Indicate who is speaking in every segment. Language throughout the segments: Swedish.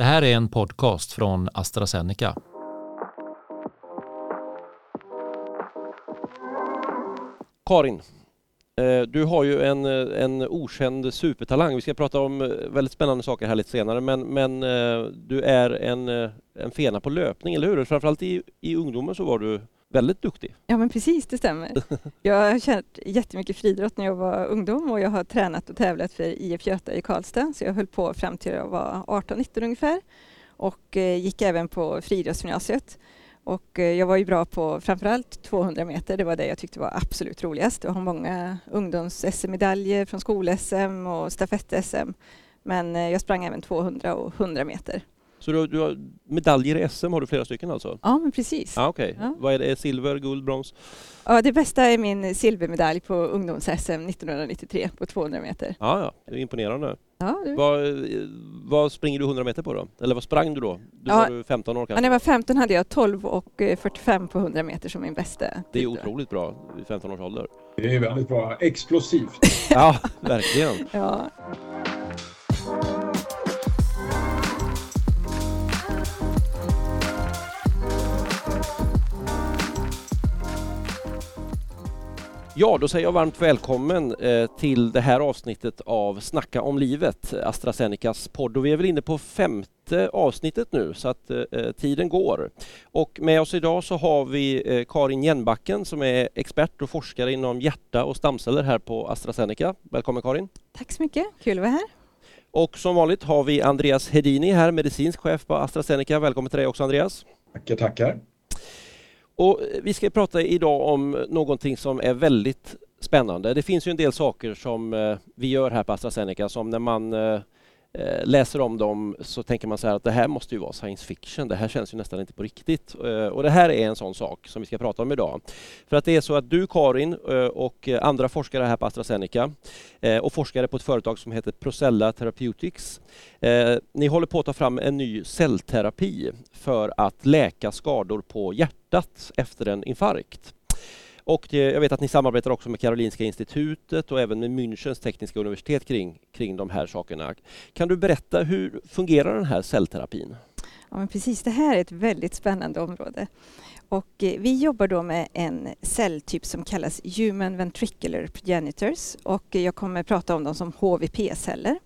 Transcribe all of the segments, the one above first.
Speaker 1: Det här är en podcast från AstraZeneca.
Speaker 2: Karin, eh, du har ju en, eh, en okänd supertalang. Vi ska prata om eh, väldigt spännande saker här lite senare, men, men du är en, en fena på löpning, eller hur? Framförallt i, i ungdomen så var du väldigt duktig.
Speaker 3: Ja men precis, det stämmer. Jag har kört jättemycket friidrott när jag var ungdom och jag har tränat och tävlat för IF Göta i Karlstad, så jag höll på fram till jag var 18-19 ungefär och gick även på friidrottsgymnasiet. Och eh, jag var ju bra på framförallt 200 meter, det var det jag tyckte var absolut roligast. Jag har många ungdoms-SM-medaljer från skol-SM och stafett-SM. Men eh, jag sprang även 200 och 100 meter.
Speaker 2: Så du, du har medaljer i SM, har du flera stycken alltså?
Speaker 3: Ja, men precis.
Speaker 2: Ah, okay. ja. Vad är det? Silver, guld, brons?
Speaker 3: Ja, det bästa är min silvermedalj på ungdoms-SM 1993 på 200 meter.
Speaker 2: Ja, ja. Det är imponerande.
Speaker 3: Ja,
Speaker 2: det... vad, vad springer du 100 meter på då? Eller vad sprang du då? Du ja, var 15 år kanske?
Speaker 3: Ja, när jag var 15 hade jag 12 och 45 på 100 meter som min bästa
Speaker 2: Det är otroligt bra i 15 års ålder.
Speaker 4: Det är väldigt bra. Explosivt.
Speaker 2: ja, verkligen.
Speaker 3: ja.
Speaker 2: Ja, då säger jag varmt välkommen eh, till det här avsnittet av Snacka om livet, AstraZenecas podd. Och vi är väl inne på femte avsnittet nu så att eh, tiden går. Och med oss idag så har vi eh, Karin Jenbacken som är expert och forskare inom hjärta och stamceller här på AstraZeneca. Välkommen Karin!
Speaker 3: Tack så mycket, kul att vara här.
Speaker 2: Och som vanligt har vi Andreas Hedini här, medicinsk chef på AstraZeneca. Välkommen till dig också Andreas!
Speaker 4: Tackar, tackar!
Speaker 2: Och vi ska prata idag om någonting som är väldigt spännande. Det finns ju en del saker som eh, vi gör här på AstraZeneca som när man Eh, Eh, läser om dem så tänker man så här att det här måste ju vara science fiction. Det här känns ju nästan inte på riktigt. Eh, och det här är en sån sak som vi ska prata om idag. För att det är så att du Karin eh, och andra forskare här på AstraZeneca och forskare på ett företag som heter Procella Therapeutics. Ni håller på att ta fram en ny cellterapi för att läka skador på hjärtat efter en infarkt. Och eh, jag vet att ni samarbetar också med Karolinska institutet och även med Münchens tekniska universitet kring, kring de här sakerna. Kan du berätta hur fungerar den här cellterapin?
Speaker 3: Ja, men precis, det här är ett väldigt spännande område. Och eh, vi jobbar då med en celltyp som kallas Human Ventricular Progenitors och eh, jag kommer prata om dem som HVP-celler.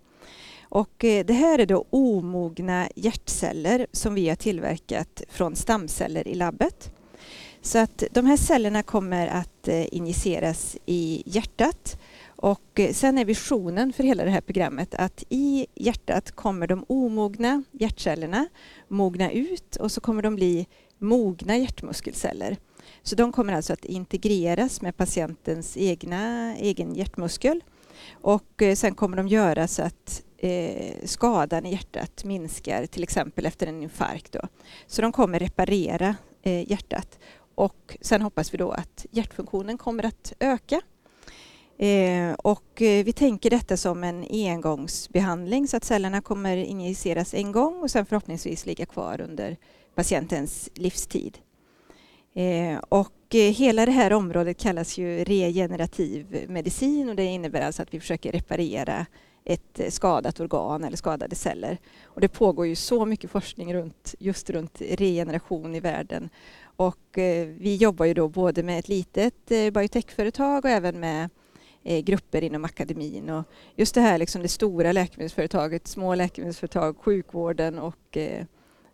Speaker 3: Och det här är då omogna hjärtceller som vi har tillverkat från stamceller i labbet. Så att de här cellerna kommer att eh, injiceras i hjärtat och eh, sen är visionen för hela det här programmet att i hjärtat kommer de omogna hjärtcellerna mogna ut och så kommer de bli mogna hjärtmuskelceller. Så de kommer alltså att integreras med patientens egna, egen hjärtmuskel och eh, sen kommer de göra så att eh, skadan i hjärtat minskar, till exempel efter en infarkt. Då. Så de kommer reparera eh, hjärtat och sen hoppas vi då att hjärtfunktionen kommer att öka. Eh, och eh, vi tänker detta som en engångsbehandling så att cellerna kommer injiceras en gång och sen förhoppningsvis ligga kvar under patientens livstid. Eh, och eh, hela det här området kallas ju regenerativ medicin och det innebär alltså att vi försöker reparera ett eh, skadat organ eller skadade celler. Och det pågår ju så mycket forskning runt, just runt regeneration i världen och eh, vi jobbar ju då både med ett litet eh, biotechföretag och även med eh, grupper inom akademin. Och just det här liksom det stora läkemedelsföretaget, små läkemedelsföretag, sjukvården och, eh,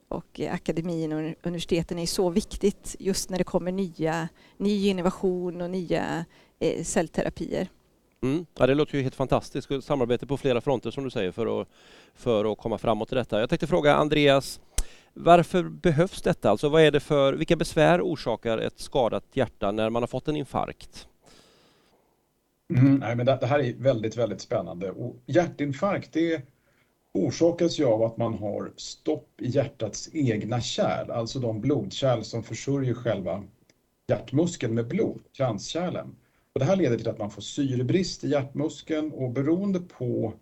Speaker 3: och akademin och universiteten är så viktigt just när det kommer nya, ny innovation och nya eh, cellterapier.
Speaker 2: Mm. Ja, det låter ju helt fantastiskt. Samarbete på flera fronter som du säger för att, för att komma framåt i detta. Jag tänkte fråga Andreas, varför behövs detta? Alltså vad är det för, vilka besvär orsakar ett skadat hjärta när man har fått en infarkt?
Speaker 4: Mm, nej, men det, det, här är väldigt, väldigt spännande. Och hjärtinfarkt det orsakas ju av att man har stopp i hjärtats egna kärl, alltså de blodkärl som försörjer själva hjärtmuskeln med blod, kranskärlen. Och det här leder till att man får syrebrist i hjärtmuskeln och beroende på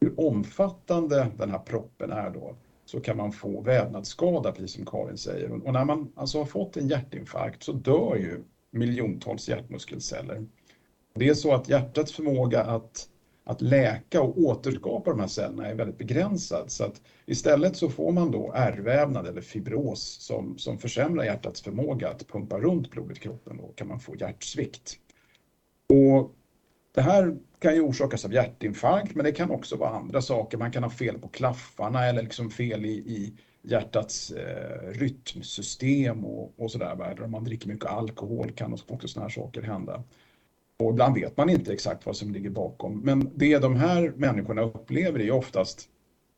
Speaker 4: hur omfattande den här proppen är då så kan man få vävnadsskada, precis som Karin säger. Och när man alltså har fått en hjärtinfarkt så dör ju miljontals hjärtmuskelceller. Det är så att hjärtats förmåga att, att läka och återskapa de här cellerna är väldigt begränsad. Så att istället så får man då ärrvävnad eller fibros som, som försämrar hjärtats förmåga att pumpa runt blodet i kroppen. Då kan man få hjärtsvikt. Och det här kan ju orsakas av hjärtinfarkt, men det kan också vara andra saker. Man kan ha fel på klaffarna eller liksom fel i, i hjärtats eh, rytmsystem och, och sådär. Eller om man dricker mycket alkohol kan också sådana här saker hända. Och ibland vet man inte exakt vad som ligger bakom. Men det de här människorna upplever är oftast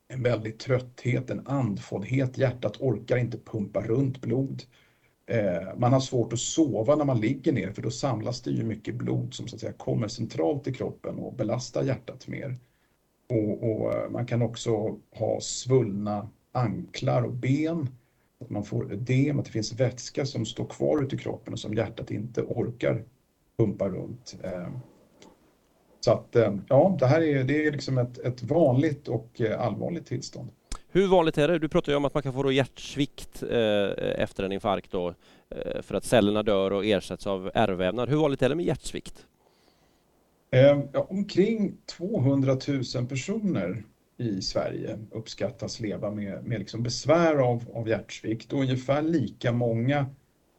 Speaker 4: en väldig trötthet, en andfåddhet. Hjärtat orkar inte pumpa runt blod. Eh, man har svårt att sova när man ligger ner för då samlas det ju mycket blod som så att säga kommer centralt i kroppen och belastar hjärtat mer. Och, och eh, man kan också ha svullna anklar och ben. Att man får ödem, att det finns vätska som står kvar ute i kroppen och som hjärtat inte orkar pumpa runt. Eh, så att ja, det här är, det är liksom ett, ett vanligt och allvarligt tillstånd.
Speaker 2: Hur vanligt är det? Du pratar ju om att man kan få hjärtsvikt eh, efter en infarkt då, eh, för att cellerna dör och ersätts av ärrvävnad. Hur vanligt är det med hjärtsvikt?
Speaker 4: Eh, ja, omkring 200 000 personer i Sverige uppskattas leva med, med liksom besvär av, av hjärtsvikt och ungefär lika många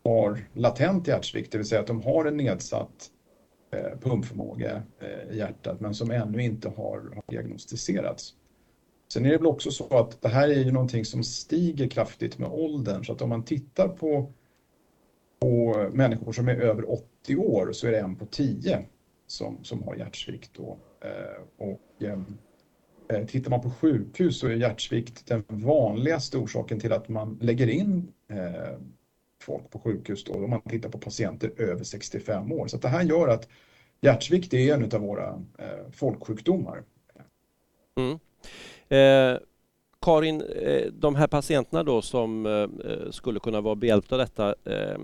Speaker 4: har latent hjärtsvikt, det vill säga att de har en nedsatt eh, pumpförmåga eh, i hjärtat men som ännu inte har, har diagnostiserats. Sen är det väl också så att det här är ju någonting som stiger kraftigt med åldern så att om man tittar på, på människor som är över 80 år så är det en på 10 som, som har hjärtsvikt. Då. Eh, och, eh, eh, tittar man på sjukhus så är hjärtsvikt den vanligaste orsaken till att man lägger in eh, folk på sjukhus då, om man tittar på patienter över 65 år. Så det här gör att hjärtsvikt är en av våra eh, folksjukdomar.
Speaker 2: Mm. Eh, Karin, eh, de här patienterna då som eh, eh, skulle kunna vara behjälpta av detta, eh,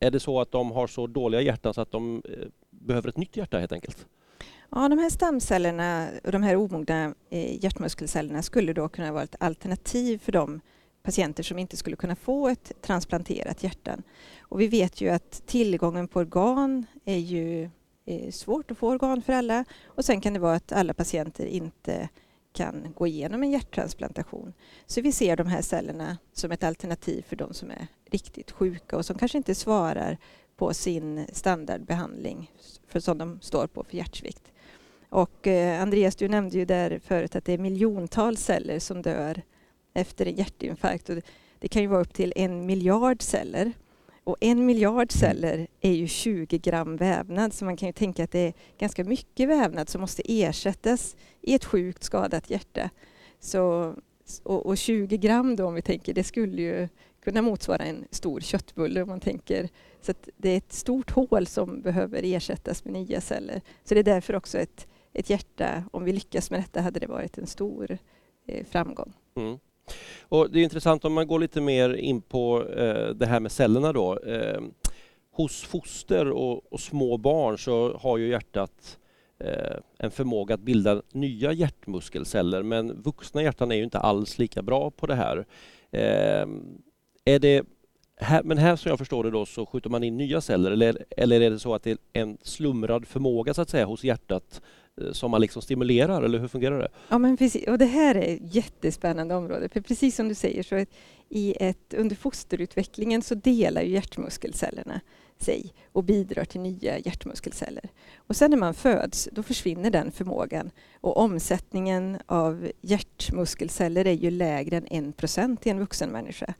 Speaker 2: är det så att de har så dåliga hjärtan så att de eh, behöver ett nytt hjärta helt enkelt?
Speaker 3: Ja, de här stamcellerna och de här omogna eh, hjärtmuskelcellerna skulle då kunna vara ett alternativ för de patienter som inte skulle kunna få ett transplanterat hjärta. Och vi vet ju att tillgången på organ är ju eh, svårt att få organ för alla och sen kan det vara att alla patienter inte kan gå igenom en hjärttransplantation. Så vi ser de här cellerna som ett alternativ för de som är riktigt sjuka och som kanske inte svarar på sin standardbehandling för som de står på för hjärtsvikt. Och eh, Andreas, du nämnde ju där förut att det är miljontals celler som dör efter en hjärtinfarkt. Och det kan ju vara upp till en miljard celler. Och en miljard celler är ju 20 gram vävnad så man kan ju tänka att det är ganska mycket vävnad som måste ersättas i ett sjukt skadat hjärta. Så, och, och 20 gram då om vi tänker, det skulle ju kunna motsvara en stor köttbulle om man tänker. Så det är ett stort hål som behöver ersättas med nya celler. Så det är därför också ett, ett hjärta, om vi lyckas med detta hade det varit en stor eh, framgång. Mm.
Speaker 2: Och det är intressant om man går lite mer in på eh, det här med cellerna då. Eh, hos foster och, och, små barn så har ju hjärtat eh, en förmåga att bilda nya hjärtmuskelceller men vuxna hjärtan är ju inte alls lika bra på det här. Eh, är det här, men här som jag förstår det då så skjuter man in nya celler eller, eller är det så att det är en slumrad förmåga så att säga hos hjärtat eh, som man liksom stimulerar, eller hur fungerar det?
Speaker 3: Ja, men precis. Och det här är ett jättespännande område, för precis som du säger så i ett, under fosterutvecklingen så delar ju hjärtmuskelcellerna sig och bidrar till nya hjärtmuskelceller. Och sen när man föds, då försvinner den förmågan och omsättningen av hjärtmuskelceller är ju lägre än 1 i en vuxen människa.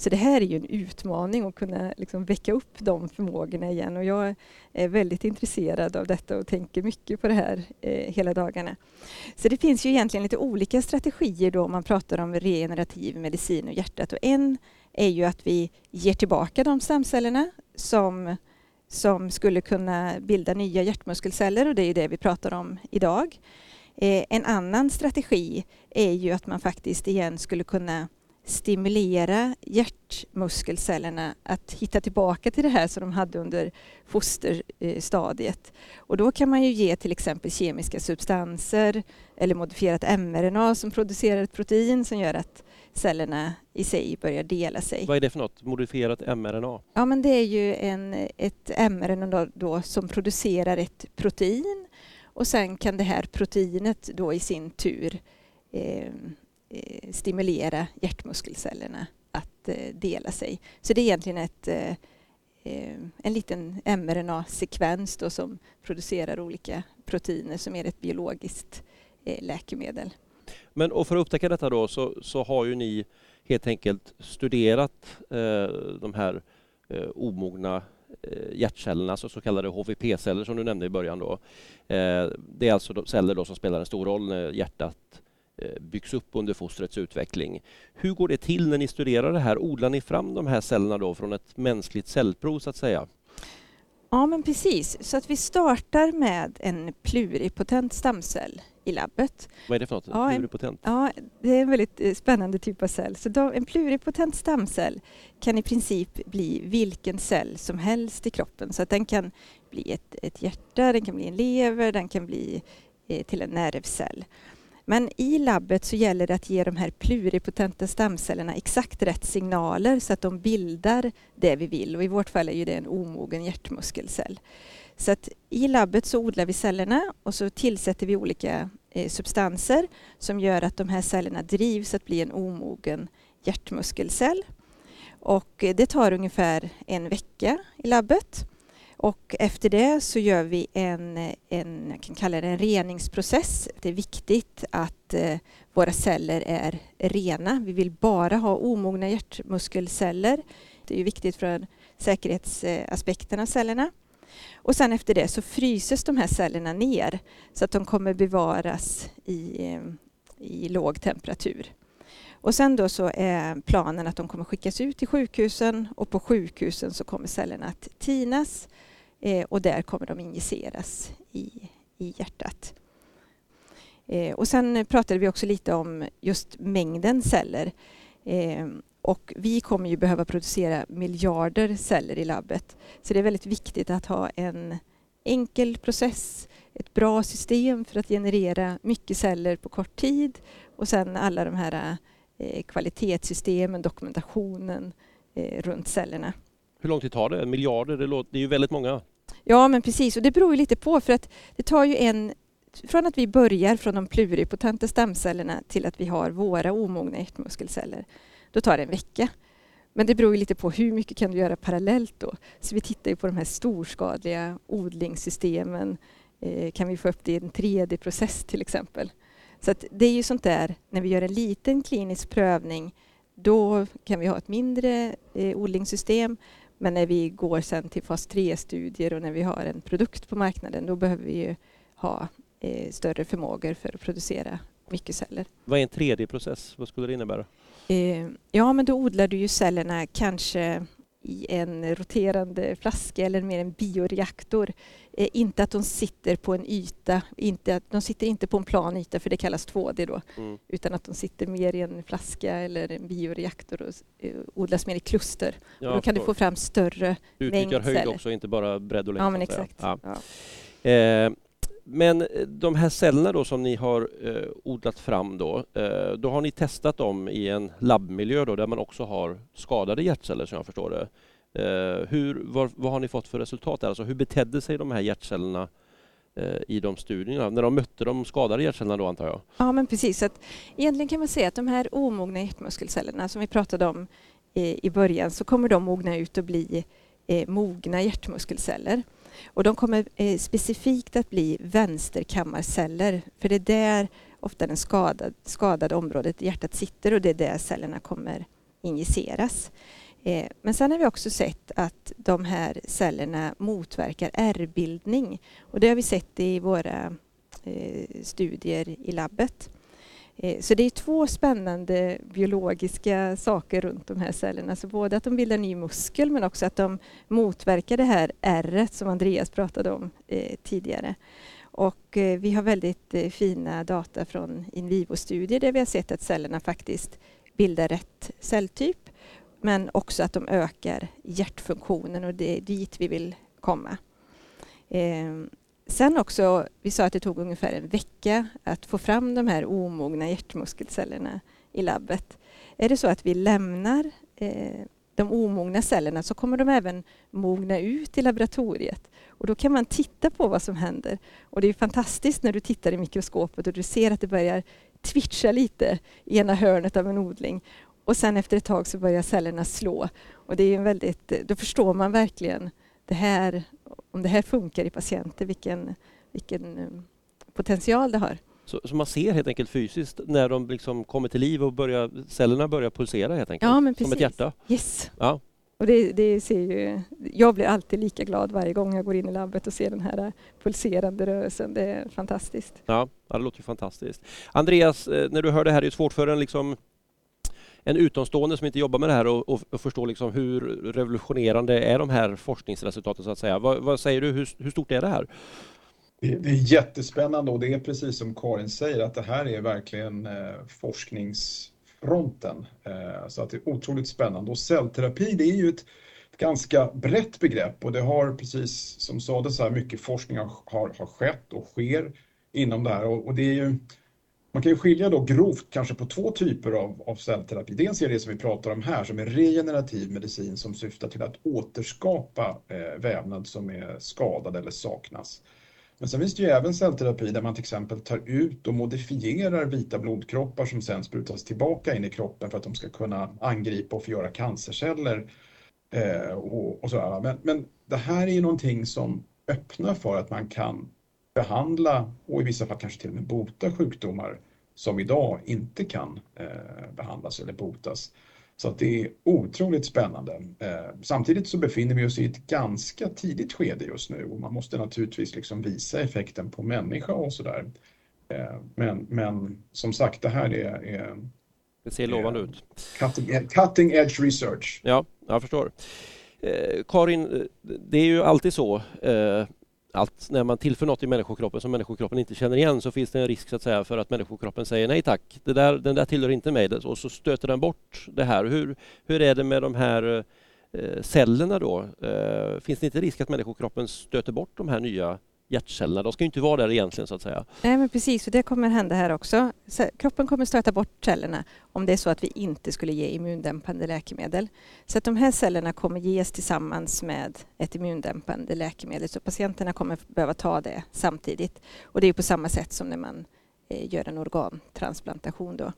Speaker 3: Så det här är ju en utmaning att kunna liksom väcka upp de förmågorna igen och jag är väldigt intresserad av detta och tänker mycket på det här eh, hela dagarna. Så det finns ju egentligen lite olika strategier då om man pratar om regenerativ medicin och hjärtat och en är ju att vi ger tillbaka de stamcellerna som som skulle kunna bilda nya hjärtmuskelceller och det är det vi pratar om idag. Eh, en annan strategi är ju att man faktiskt igen skulle kunna stimulera hjärtmuskelcellerna att hitta tillbaka till det här som de hade under fosterstadiet. Och då kan man ju ge till exempel kemiska substanser eller modifierat mRNA som producerar ett protein som gör att cellerna i sig börjar dela sig.
Speaker 2: Vad är det för något? Modifierat mRNA?
Speaker 3: Ja, men det är ju en, ett mRNA då, som producerar ett protein och sen kan det här proteinet då i sin tur eh Eh, stimulera hjärtmuskelcellerna att eh, dela sig. Så det är egentligen ett, eh, eh en liten mRNA-sekvens som producerar olika proteiner som är ett biologiskt eh, läkemedel.
Speaker 2: Men och för att upptäcka detta då så, så har ju ni helt enkelt studerat eh, de här eh, omogna eh, hjärtcellerna, alltså så kallade HVP-celler som du nämnde i början. Då. Eh, det är alltså celler då som spelar en stor roll när hjärtat eh, byggs upp under fostrets utveckling. Hur går det till när ni studerar det här? Odlar ni fram de här cellerna då från ett mänskligt cellprov så att säga?
Speaker 3: Ja, men precis. Så att vi startar med en pluripotent stamcell i labbet.
Speaker 2: Vad är det för något?
Speaker 3: Ja,
Speaker 2: pluripotent?
Speaker 3: Ja, det är en väldigt eh, spännande typ av cell. Så då, en pluripotent stamcell kan i princip bli vilken cell som helst i kroppen. Så att den kan bli ett, ett hjärta, den kan bli en lever, den kan bli eh, till en nervcell. Men i labbet så gäller det att ge de här pluripotenta stamcellerna exakt rätt signaler så att de bildar det vi vill. Och I vårt fall är ju det en omogen hjärtmuskelcell. Så att i labbet så odlar vi cellerna och så tillsätter vi olika eh, substanser som gör att de här cellerna drivs att bli en omogen hjärtmuskelcell. Och eh, det tar ungefär en vecka i labbet. Och efter det så gör vi en, en jag kan kalla det en reningsprocess. Det är viktigt att eh, våra celler är rena. Vi vill bara ha omogna hjärtmuskelceller. Det är viktigt för säkerhetsaspekten av cellerna. Och sen efter det så fryses de här cellerna ner så att de kommer bevaras i, i låg temperatur. Och sen då så är planen att de kommer skickas ut till sjukhusen och på sjukhusen så kommer cellerna att tinas eh, och där kommer de injiceras i, i hjärtat. Eh, och sen pratade vi också lite om just mängden celler. Eh, och vi kommer ju behöva producera miljarder celler i labbet. Så det är väldigt viktigt att ha en enkel process, ett bra system för att generera mycket celler på kort tid och sen alla de här eh, kvalitetssystemen, dokumentationen eh, runt cellerna.
Speaker 2: Hur lång tid tar det? Miljarder, det, låter, det är ju väldigt många.
Speaker 3: Ja, men precis. Och det beror ju lite på för att det tar ju en från att vi börjar från de pluripotenta stamcellerna till att vi har våra omogna hjärtmuskelceller, då tar det en vecka. Men det beror ju lite på hur mycket kan du göra parallellt då. Så vi tittar ju på de här storskadliga odlingssystemen. Eh, kan vi få upp det i en 3D-process till exempel? Så det är ju sånt där, när vi gör en liten klinisk prövning, då kan vi ha ett mindre eh, odlingssystem. Men när vi går sen till fas 3-studier och när vi har en produkt på marknaden, då behöver vi ju ha eh, större förmågor för att producera mycket celler.
Speaker 2: Vad är en 3D-process? Vad skulle det innebära?
Speaker 3: Eh, ja, men då odlar du ju cellerna kanske i en roterande flaska eller mer en bioreaktor. Eh, inte att de sitter på en yta, inte att de sitter inte på en plan yta för det kallas 2D då, mm. utan att de sitter mer i en flaska eller en bioreaktor och eh, odlas mer i kluster. Ja, och då kan du få fram större mängd celler.
Speaker 2: höjd också, inte bara bredd och längd.
Speaker 3: Ja, men exakt. Ja.
Speaker 2: Ja. Eh, men eh, de här cellerna då som ni har eh, odlat fram då, eh, då har ni testat dem i en labbmiljö då, där man också har skadade hjärtceller som jag förstår det. Eh, hur, vad, vad, har ni fått för resultat? Alltså, hur betedde sig de här hjärtcellerna eh, i de studierna, när de mötte de skadade hjärtcellerna då antar jag?
Speaker 3: Ja men precis, att egentligen kan man säga att de här omogna hjärtmuskelcellerna som vi pratade om i början så kommer de mogna ut och bli eh, mogna hjärtmuskelceller. Och de kommer eh, specifikt att bli vänsterkammarceller, för det är där ofta det skadad, skadade området i hjärtat sitter och det är där cellerna kommer injiceras. Eh, men sen har vi också sett att de här cellerna motverkar ärrbildning och det har vi sett i våra eh, studier i labbet. Eh, så det är två spännande biologiska saker runt de här cellerna. Så både att de bildar ny muskel men också att de motverkar det här ärret som Andreas pratade om eh, tidigare. Och eh, vi har väldigt eh, fina data från in vivo-studier där vi har sett att cellerna faktiskt bildar rätt celltyp men också att de ökar hjärtfunktionen och det är dit vi vill komma. Ehm, Sen också, vi sa att det tog ungefär en vecka att få fram de här omogna hjärtmuskelcellerna i labbet. Är det så att vi lämnar eh, de omogna cellerna så kommer de även mogna ut i laboratoriet. Och då kan man titta på vad som händer. Och det är fantastiskt när du tittar i mikroskopet och du ser att det börjar twitcha lite i ena hörnet av en odling. Och sen efter ett tag så börjar cellerna slå. Och det är en väldigt, då förstår man verkligen det här, om det här funkar i patienter, vilken, vilken eh, potential det har.
Speaker 2: Så, så, man ser helt enkelt fysiskt när de liksom kommer till liv och börjar, cellerna börjar pulsera helt enkelt?
Speaker 3: Ja, men
Speaker 2: precis. Som ett hjärta?
Speaker 3: Yes.
Speaker 2: Ja.
Speaker 3: Och det, det, ser ju, jag blir alltid lika glad varje gång jag går in i labbet och ser den här pulserande rörelsen. Det är fantastiskt.
Speaker 2: Ja, det låter ju fantastiskt. Andreas, eh, när du hör det här, det är svårt för en, liksom, en utomstående som inte jobbar med det här och, och, och förstå liksom hur revolutionerande är de här forskningsresultaten så att säga. Vad, vad säger du, hur, hur stort är det här?
Speaker 4: Det, det, är jättespännande och det är precis som Karin säger att det här är verkligen eh, forskningsfronten. Eh, så att det är otroligt spännande och cellterapi det är ju ett, ett ganska brett begrepp och det har precis som sades här mycket forskning har, har, har skett och sker inom det här och, och, det är ju man kan ju skilja då grovt kanske på två typer av, av cellterapi. Dels är det som vi pratar om här som är regenerativ medicin som syftar till att återskapa eh, vävnad som är skadad eller saknas. Men sen finns det ju även cellterapi där man till exempel tar ut och modifierar vita blodkroppar som sen sprutas tillbaka in i kroppen för att de ska kunna angripa och förgöra cancerceller. Eh, och, och så men, men det här är ju någonting som öppnar för att man kan behandla och i vissa fall kanske till och med bota sjukdomar som idag inte kan eh, behandlas eller botas. Så det är otroligt spännande. Eh, samtidigt så befinner vi oss i ett ganska tidigt skede just nu och man måste naturligtvis liksom visa effekten på människa och sådär. Eh, men, men som sagt, det här är, är
Speaker 2: det ser lovande ut.
Speaker 4: Cutting, cutting, edge research.
Speaker 2: Ja, jag förstår. Eh, Karin, det är ju alltid så eh, att när man tillför något i människokroppen som människokroppen inte känner igen så finns det en risk så att säga, för att människokroppen säger nej tack, det där, den där tillhör inte mig och så stöter den bort det här. Hur, hur är det med de här eh, cellerna då? Eh, finns det inte risk att människokroppen stöter bort de här nya hjärtcellerna. De ska inte vara där egentligen så att säga.
Speaker 3: Nej men precis, och det kommer hända här också. kroppen kommer stöta bort cellerna om det är så att vi inte skulle ge immundämpande läkemedel. Så att de här cellerna kommer ges tillsammans med ett immundämpande läkemedel så patienterna kommer behöva ta det samtidigt. Och det är på samma sätt som när man eh, gör en organtransplantation. Då.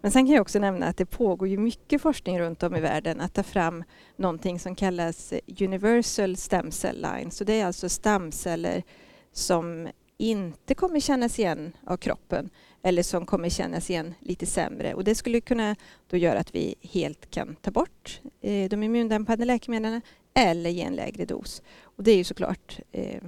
Speaker 3: Men sen kan jag också nämna att det pågår ju mycket forskning runt om i världen att ta fram någonting som kallas eh, Universal Stem Cell Line. Så det är alltså stamceller som inte kommer kännas igen av kroppen eller som kommer kännas igen lite sämre. Och det skulle kunna då göra att vi helt kan ta bort eh, de immundämpande läkemedlen eller ge en lägre dos. Och det är ju såklart, eh,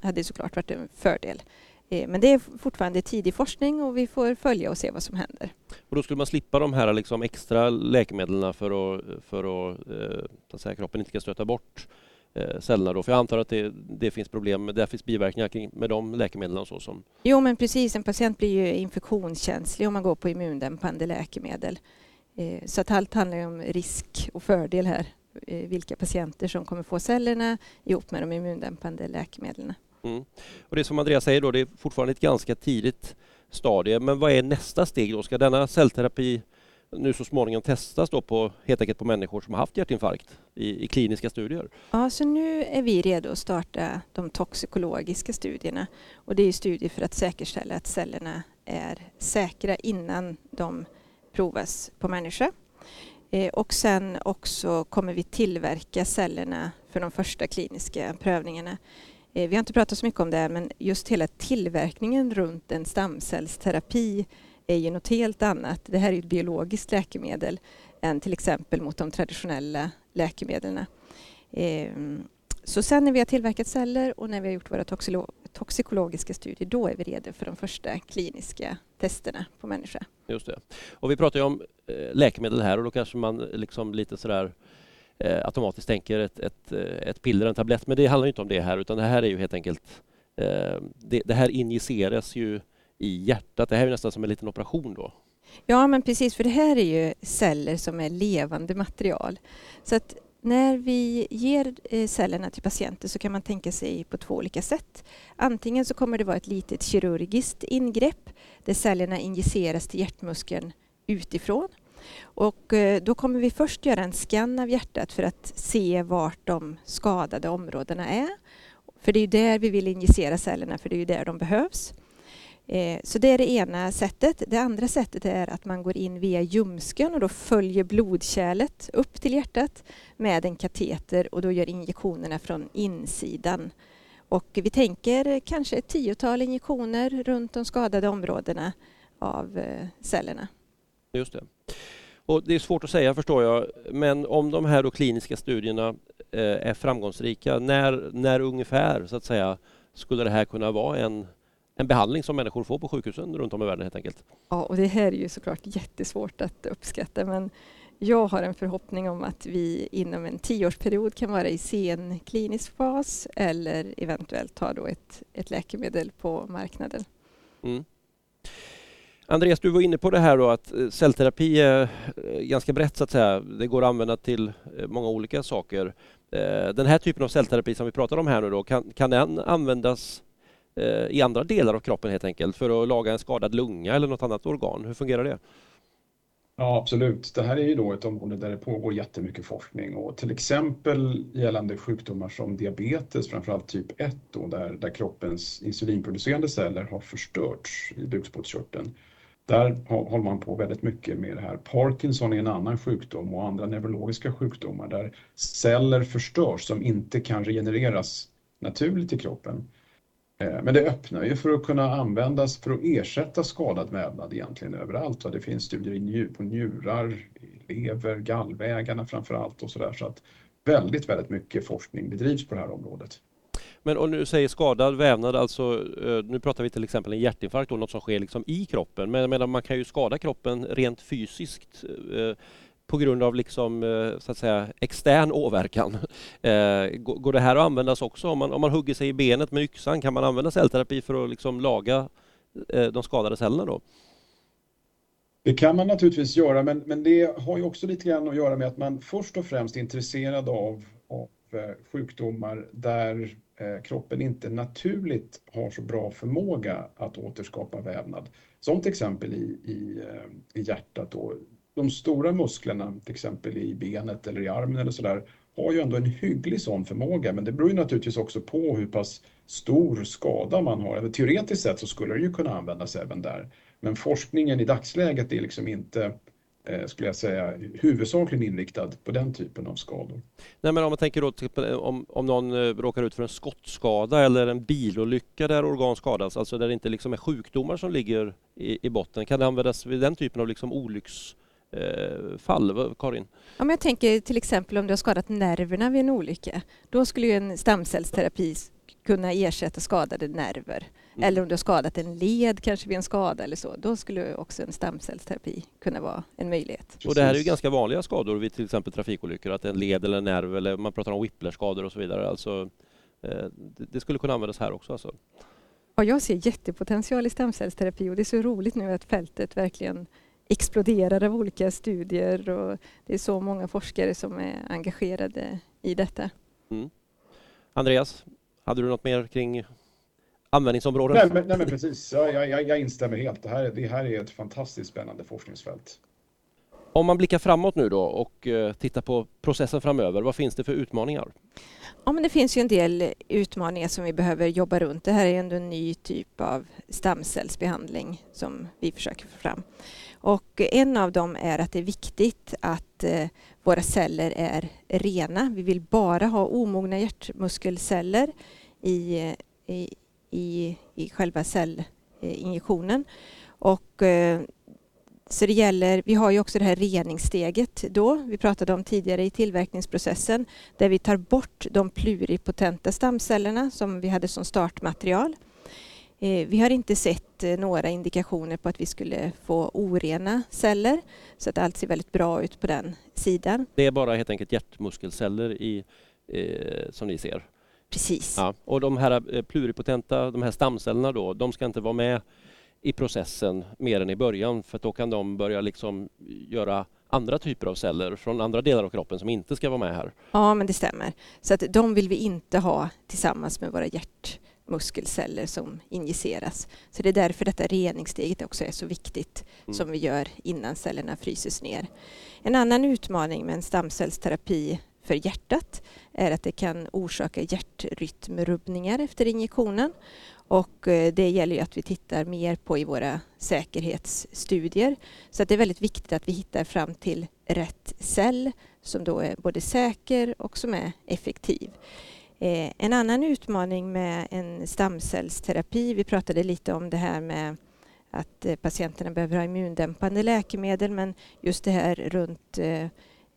Speaker 3: hade såklart varit en fördel. Eh, men det är fortfarande tidig forskning och vi får följa och se vad som händer.
Speaker 2: Och då skulle man slippa de här liksom extra läkemedlen för att, för att, eh, att säga, kroppen inte ska stöta bort eh, cellerna då? För jag antar att det, det finns problem, med, det finns biverkningar kring, med de läkemedlen och så som...
Speaker 3: Jo men precis, en patient blir ju infektionskänslig om man går på immundämpande läkemedel. Eh, så att allt handlar om risk och fördel här. Eh, vilka patienter som kommer få cellerna ihop med de immundämpande läkemedlen.
Speaker 2: Mm. Och det som Andreas säger då, det är fortfarande ett ganska tidigt stadie. Men vad är nästa steg då? Ska denna cellterapi nu så småningom testas då på, helt enkelt på människor som har haft hjärtinfarkt i, i, kliniska studier.
Speaker 3: Ja, så nu är vi redo att starta de toxikologiska studierna. Och det är studier för att säkerställa att cellerna är säkra innan de provas på människa. Eh, och sen också kommer vi tillverka cellerna för de första kliniska prövningarna. Eh, vi har inte pratat så mycket om det, men just hela tillverkningen runt en stamcellsterapi är ju något helt annat. Det här är ett biologiskt läkemedel än till exempel mot de traditionella läkemedlen. Ehm, så sen när vi har tillverkat celler och när vi har gjort våra toxikologiska studier, då är vi redo för de första kliniska testerna på människa.
Speaker 2: Just det. Och vi pratar ju om eh, läkemedel här och då kanske man eh, liksom lite sådär eh, automatiskt tänker ett, ett, ett piller, en tablett, men det handlar inte om det här utan det här är ju helt enkelt det, det här injiceras ju i hjärtat. Det här är nästan som en liten operation då.
Speaker 3: Ja, men precis, för det här är ju celler som är levande material. Så att när vi ger eh, cellerna till patienter så kan man tänka sig på två olika sätt. Antingen så kommer det vara ett litet kirurgiskt ingrepp där cellerna injiceras till hjärtmuskeln utifrån. Och eh, då kommer vi först göra en skann av hjärtat för att se vart de skadade områdena är. För det är där vi vill injicera cellerna, för det är ju där de behövs. Eh, så det är det ena sättet. Det andra sättet är att man går in via ljumsken och då följer blodkärlet upp till hjärtat med en kateter och då gör injektionerna från insidan. Och vi tänker kanske ett tiotal injektioner runt de skadade områdena av eh, cellerna.
Speaker 2: Just det. Och det är svårt att säga förstår jag, men om de här kliniska studierna eh, är framgångsrika, när, när ungefär så att säga skulle det här kunna vara en, en behandling som människor får på sjukhusen runt om i världen helt enkelt?
Speaker 3: Ja, och det här är ju såklart jättesvårt att uppskatta, men jag har en förhoppning om att vi inom en tioårsperiod kan vara i sen klinisk fas eller eventuellt ha då ett, ett läkemedel på marknaden. Mm.
Speaker 2: Andreas, du var inne på det här då att eh, cellterapi är eh, ganska brett så att säga. Det går att använda till eh, många olika saker. Den här typen av cellterapi som vi pratar om här nu då, kan, kan den användas Eh, i andra delar av kroppen helt enkelt för att laga en skadad lunga eller något annat organ? Hur fungerar det?
Speaker 4: Ja, absolut. Det här är ju då ett område där det pågår jättemycket forskning och till exempel gällande sjukdomar som diabetes, framförallt typ 1 då, där, där kroppens insulinproducerande celler har förstörts i bukspottkörteln. Där håller man på väldigt mycket med det här. Parkinson är en annan sjukdom och andra neurologiska sjukdomar där celler förstörs som inte kan regenereras naturligt i kroppen. Eh, men det öppnar ju för att kunna användas för att ersätta skadad vävnad egentligen överallt. Det finns studier på njurar, lever, gallvägarna framför allt och sådär. Så att väldigt, väldigt mycket forskning bedrivs på det här området.
Speaker 2: Men om du säger skadad vävnad, alltså eh, nu pratar vi till exempel en hjärtinfarkt, då, något som sker liksom i kroppen. Men, men man kan ju skada kroppen rent fysiskt eh, på grund av liksom, eh, så att säga, extern åverkan. Eh, går det här att användas också? Om man, om man hugger sig i benet med yxan, kan man använda cellterapi för att liksom laga eh, de skadade cellerna då?
Speaker 4: Det kan man naturligtvis göra, men, men det har ju också lite grann att göra med att man först och främst är intresserad av, av sjukdomar där kroppen inte naturligt har så bra förmåga att återskapa vävnad. Som till exempel i, i, i hjärtat. Då. De stora musklerna, till exempel i benet eller i armen eller sådär, har ju ändå en hygglig sån förmåga, men det beror ju naturligtvis också på hur pass stor skada man har. Teoretiskt sett så skulle det ju kunna användas även där, men forskningen i dagsläget är liksom inte eh, skulle jag säga, huvudsakligen inriktad på den typen av skador.
Speaker 2: Nej, men om man tänker då typ, om, om någon eh, råkar ut för en skottskada eller en bilolycka där organ skadas, alltså där det inte liksom är sjukdomar som ligger i, i botten, kan det användas vid den typen av liksom olycksfall? Karin?
Speaker 3: Ja, men jag tänker till exempel om du har skadat nerverna vid en olycka. Då skulle ju en stamcellsterapi kunna ersätta skadade nerver. Mm. Eller om du har skadat en led kanske vid en skada eller så. Då skulle också en stamcellsterapi kunna vara en möjlighet.
Speaker 2: Och det här är ju ganska vanliga skador vid till exempel trafikolyckor, att en led eller en nerv eller man pratar om whiplash-skador och så vidare. Alltså, eh, det skulle kunna användas här också. Alltså.
Speaker 3: Ja, jag ser jättepotential i stamcellsterapi och det är så roligt nu att fältet verkligen exploderar av olika studier och det är så många forskare som är engagerade i detta. Mm.
Speaker 2: Andreas, hade du något mer kring användningsområden?
Speaker 4: Nej, men, nej, men precis. Jag, jag, jag instämmer helt. Det här, det här är ett fantastiskt spännande forskningsfält.
Speaker 2: Om man blickar framåt nu då och uh, tittar på processen framöver, vad finns det för utmaningar?
Speaker 3: Ja, men det finns ju en del utmaningar som vi behöver jobba runt. Det här är ändå en ny typ av stamcellsbehandling som vi försöker få fram. Och en av dem är att det är viktigt att eh, våra celler är rena. Vi vill bara ha omogna hjärtmuskelceller i, eh, i, i, i själva cellinjektionen. Och, eh, så det gäller, vi har ju också det här reningssteget då, vi pratade om tidigare i tillverkningsprocessen, där vi tar bort de pluripotenta stamcellerna som vi hade som startmaterial. Eh, vi har inte sett eh, några indikationer på att vi skulle få orena celler, så att allt ser väldigt bra ut på den sidan.
Speaker 2: Det är bara helt enkelt hjärtmuskelceller i, eh, som ni ser?
Speaker 3: Precis.
Speaker 2: Ja, och de här eh, pluripotenta, de här stamcellerna då, de ska inte vara med i processen mer än i början för då kan de börja liksom göra andra typer av celler från andra delar av kroppen som inte ska vara med här.
Speaker 3: Ja, men det stämmer. Så att de vill vi inte ha tillsammans med våra hjärt hjärtmuskelceller som injiceras. Så det är därför detta reningssteget också är så viktigt
Speaker 2: Mm.
Speaker 3: som vi gör innan cellerna fryses ner. En annan utmaning med en stamcellsterapi för hjärtat är att det kan orsaka hjärtrytmrubbningar efter injektionen. Och eh, det gäller ju att vi tittar mer på i våra säkerhetsstudier. Så att det är väldigt viktigt att vi hittar fram till rätt cell som då är både säker och som är effektiv. Eh, En annan utmaning med en stamcellsterapi, vi pratade lite om det här med att eh, patienterna behöver ha immundämpande läkemedel men just det här runt eh,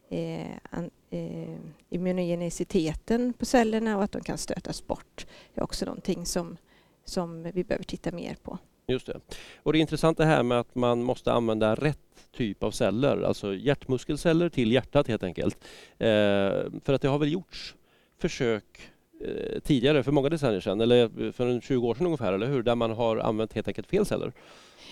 Speaker 3: eh an- eh, immunogeniciteten på cellerna och att de kan stötas bort är också någonting som, som vi behöver titta mer på.
Speaker 2: Just det. Och det är intressant det här med att man måste använda rätt typ av celler, alltså hjärtmuskelceller till hjärtat helt enkelt. Eh, för att det har väl gjorts försök eh, tidigare, för många decennier sedan, eller eh, för en 20 år sedan ungefär, eller hur? Där man har använt helt enkelt fel celler.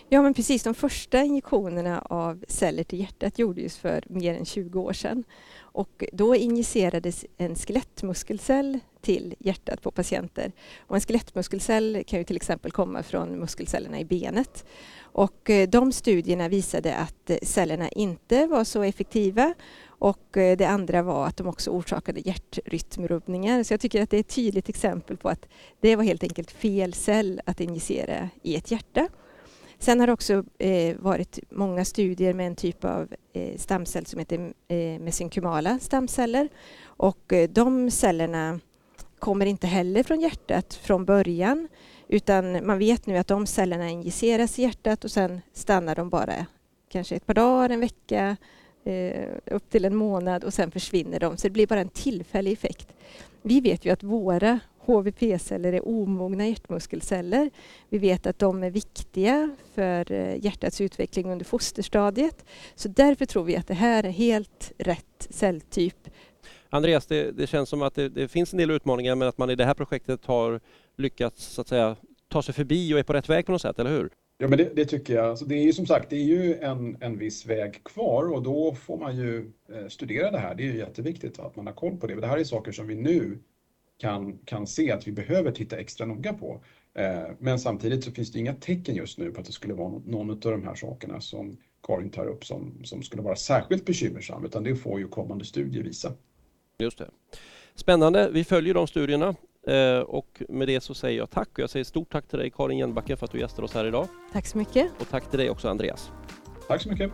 Speaker 3: Ja men precis, de första injektionerna av celler till hjärtat gjordes för mer än 20 år sedan. Och då injicerades en skelettmuskelcell till hjärtat på patienter. Och en skelettmuskelcell kan ju till exempel komma från muskelcellerna i benet. Och eh, de studierna visade att eh, cellerna inte var så effektiva och eh, det andra var att de också orsakade hjärtrytmrubbningar. Så jag tycker att det är ett tydligt exempel på att det var helt enkelt fel cell att injicera i ett hjärta. Sen har det också eh, varit många studier med en typ av eh, stamcell som heter eh, mesenkymala stamceller. Och eh, de cellerna kommer inte heller från hjärtat från början utan man vet nu att de cellerna injiceras i hjärtat och sen stannar de bara kanske ett par dagar, en vecka, eh, upp till en månad och sen försvinner de. Så det blir bara en tillfällig effekt. Vi vet ju att våra HVP-celler är omogna hjärtmuskelceller. Vi vet att de är viktiga för eh, hjärtats utveckling under fosterstadiet. Så därför tror vi att det här är helt rätt celltyp.
Speaker 2: Andreas, det, det känns som att det, det finns en del utmaningar men att man i det här projektet har lyckats så att säga ta sig förbi och är på rätt väg på något sätt, eller hur?
Speaker 4: Ja, men det, det tycker jag. Alltså det är ju som sagt, det är ju en, en viss väg kvar och då får man ju eh, studera det här. Det är ju jätteviktigt att man har koll på det. Det här är saker som vi nu kan, kan se att vi behöver titta extra noga på. Eh, men samtidigt så finns det inga tecken just nu på att det skulle vara någon av de här sakerna som Karin tar upp som, som skulle vara särskilt bekymmersam, utan det får ju kommande studier visa.
Speaker 2: Just det. Spännande, vi följer de studierna eh, och med det så säger jag tack och jag säger stort tack till dig Karin Jennbacke för att du gästar oss här idag
Speaker 3: Tack så mycket.
Speaker 2: och tack till dig också Andreas.
Speaker 4: Tack så mycket!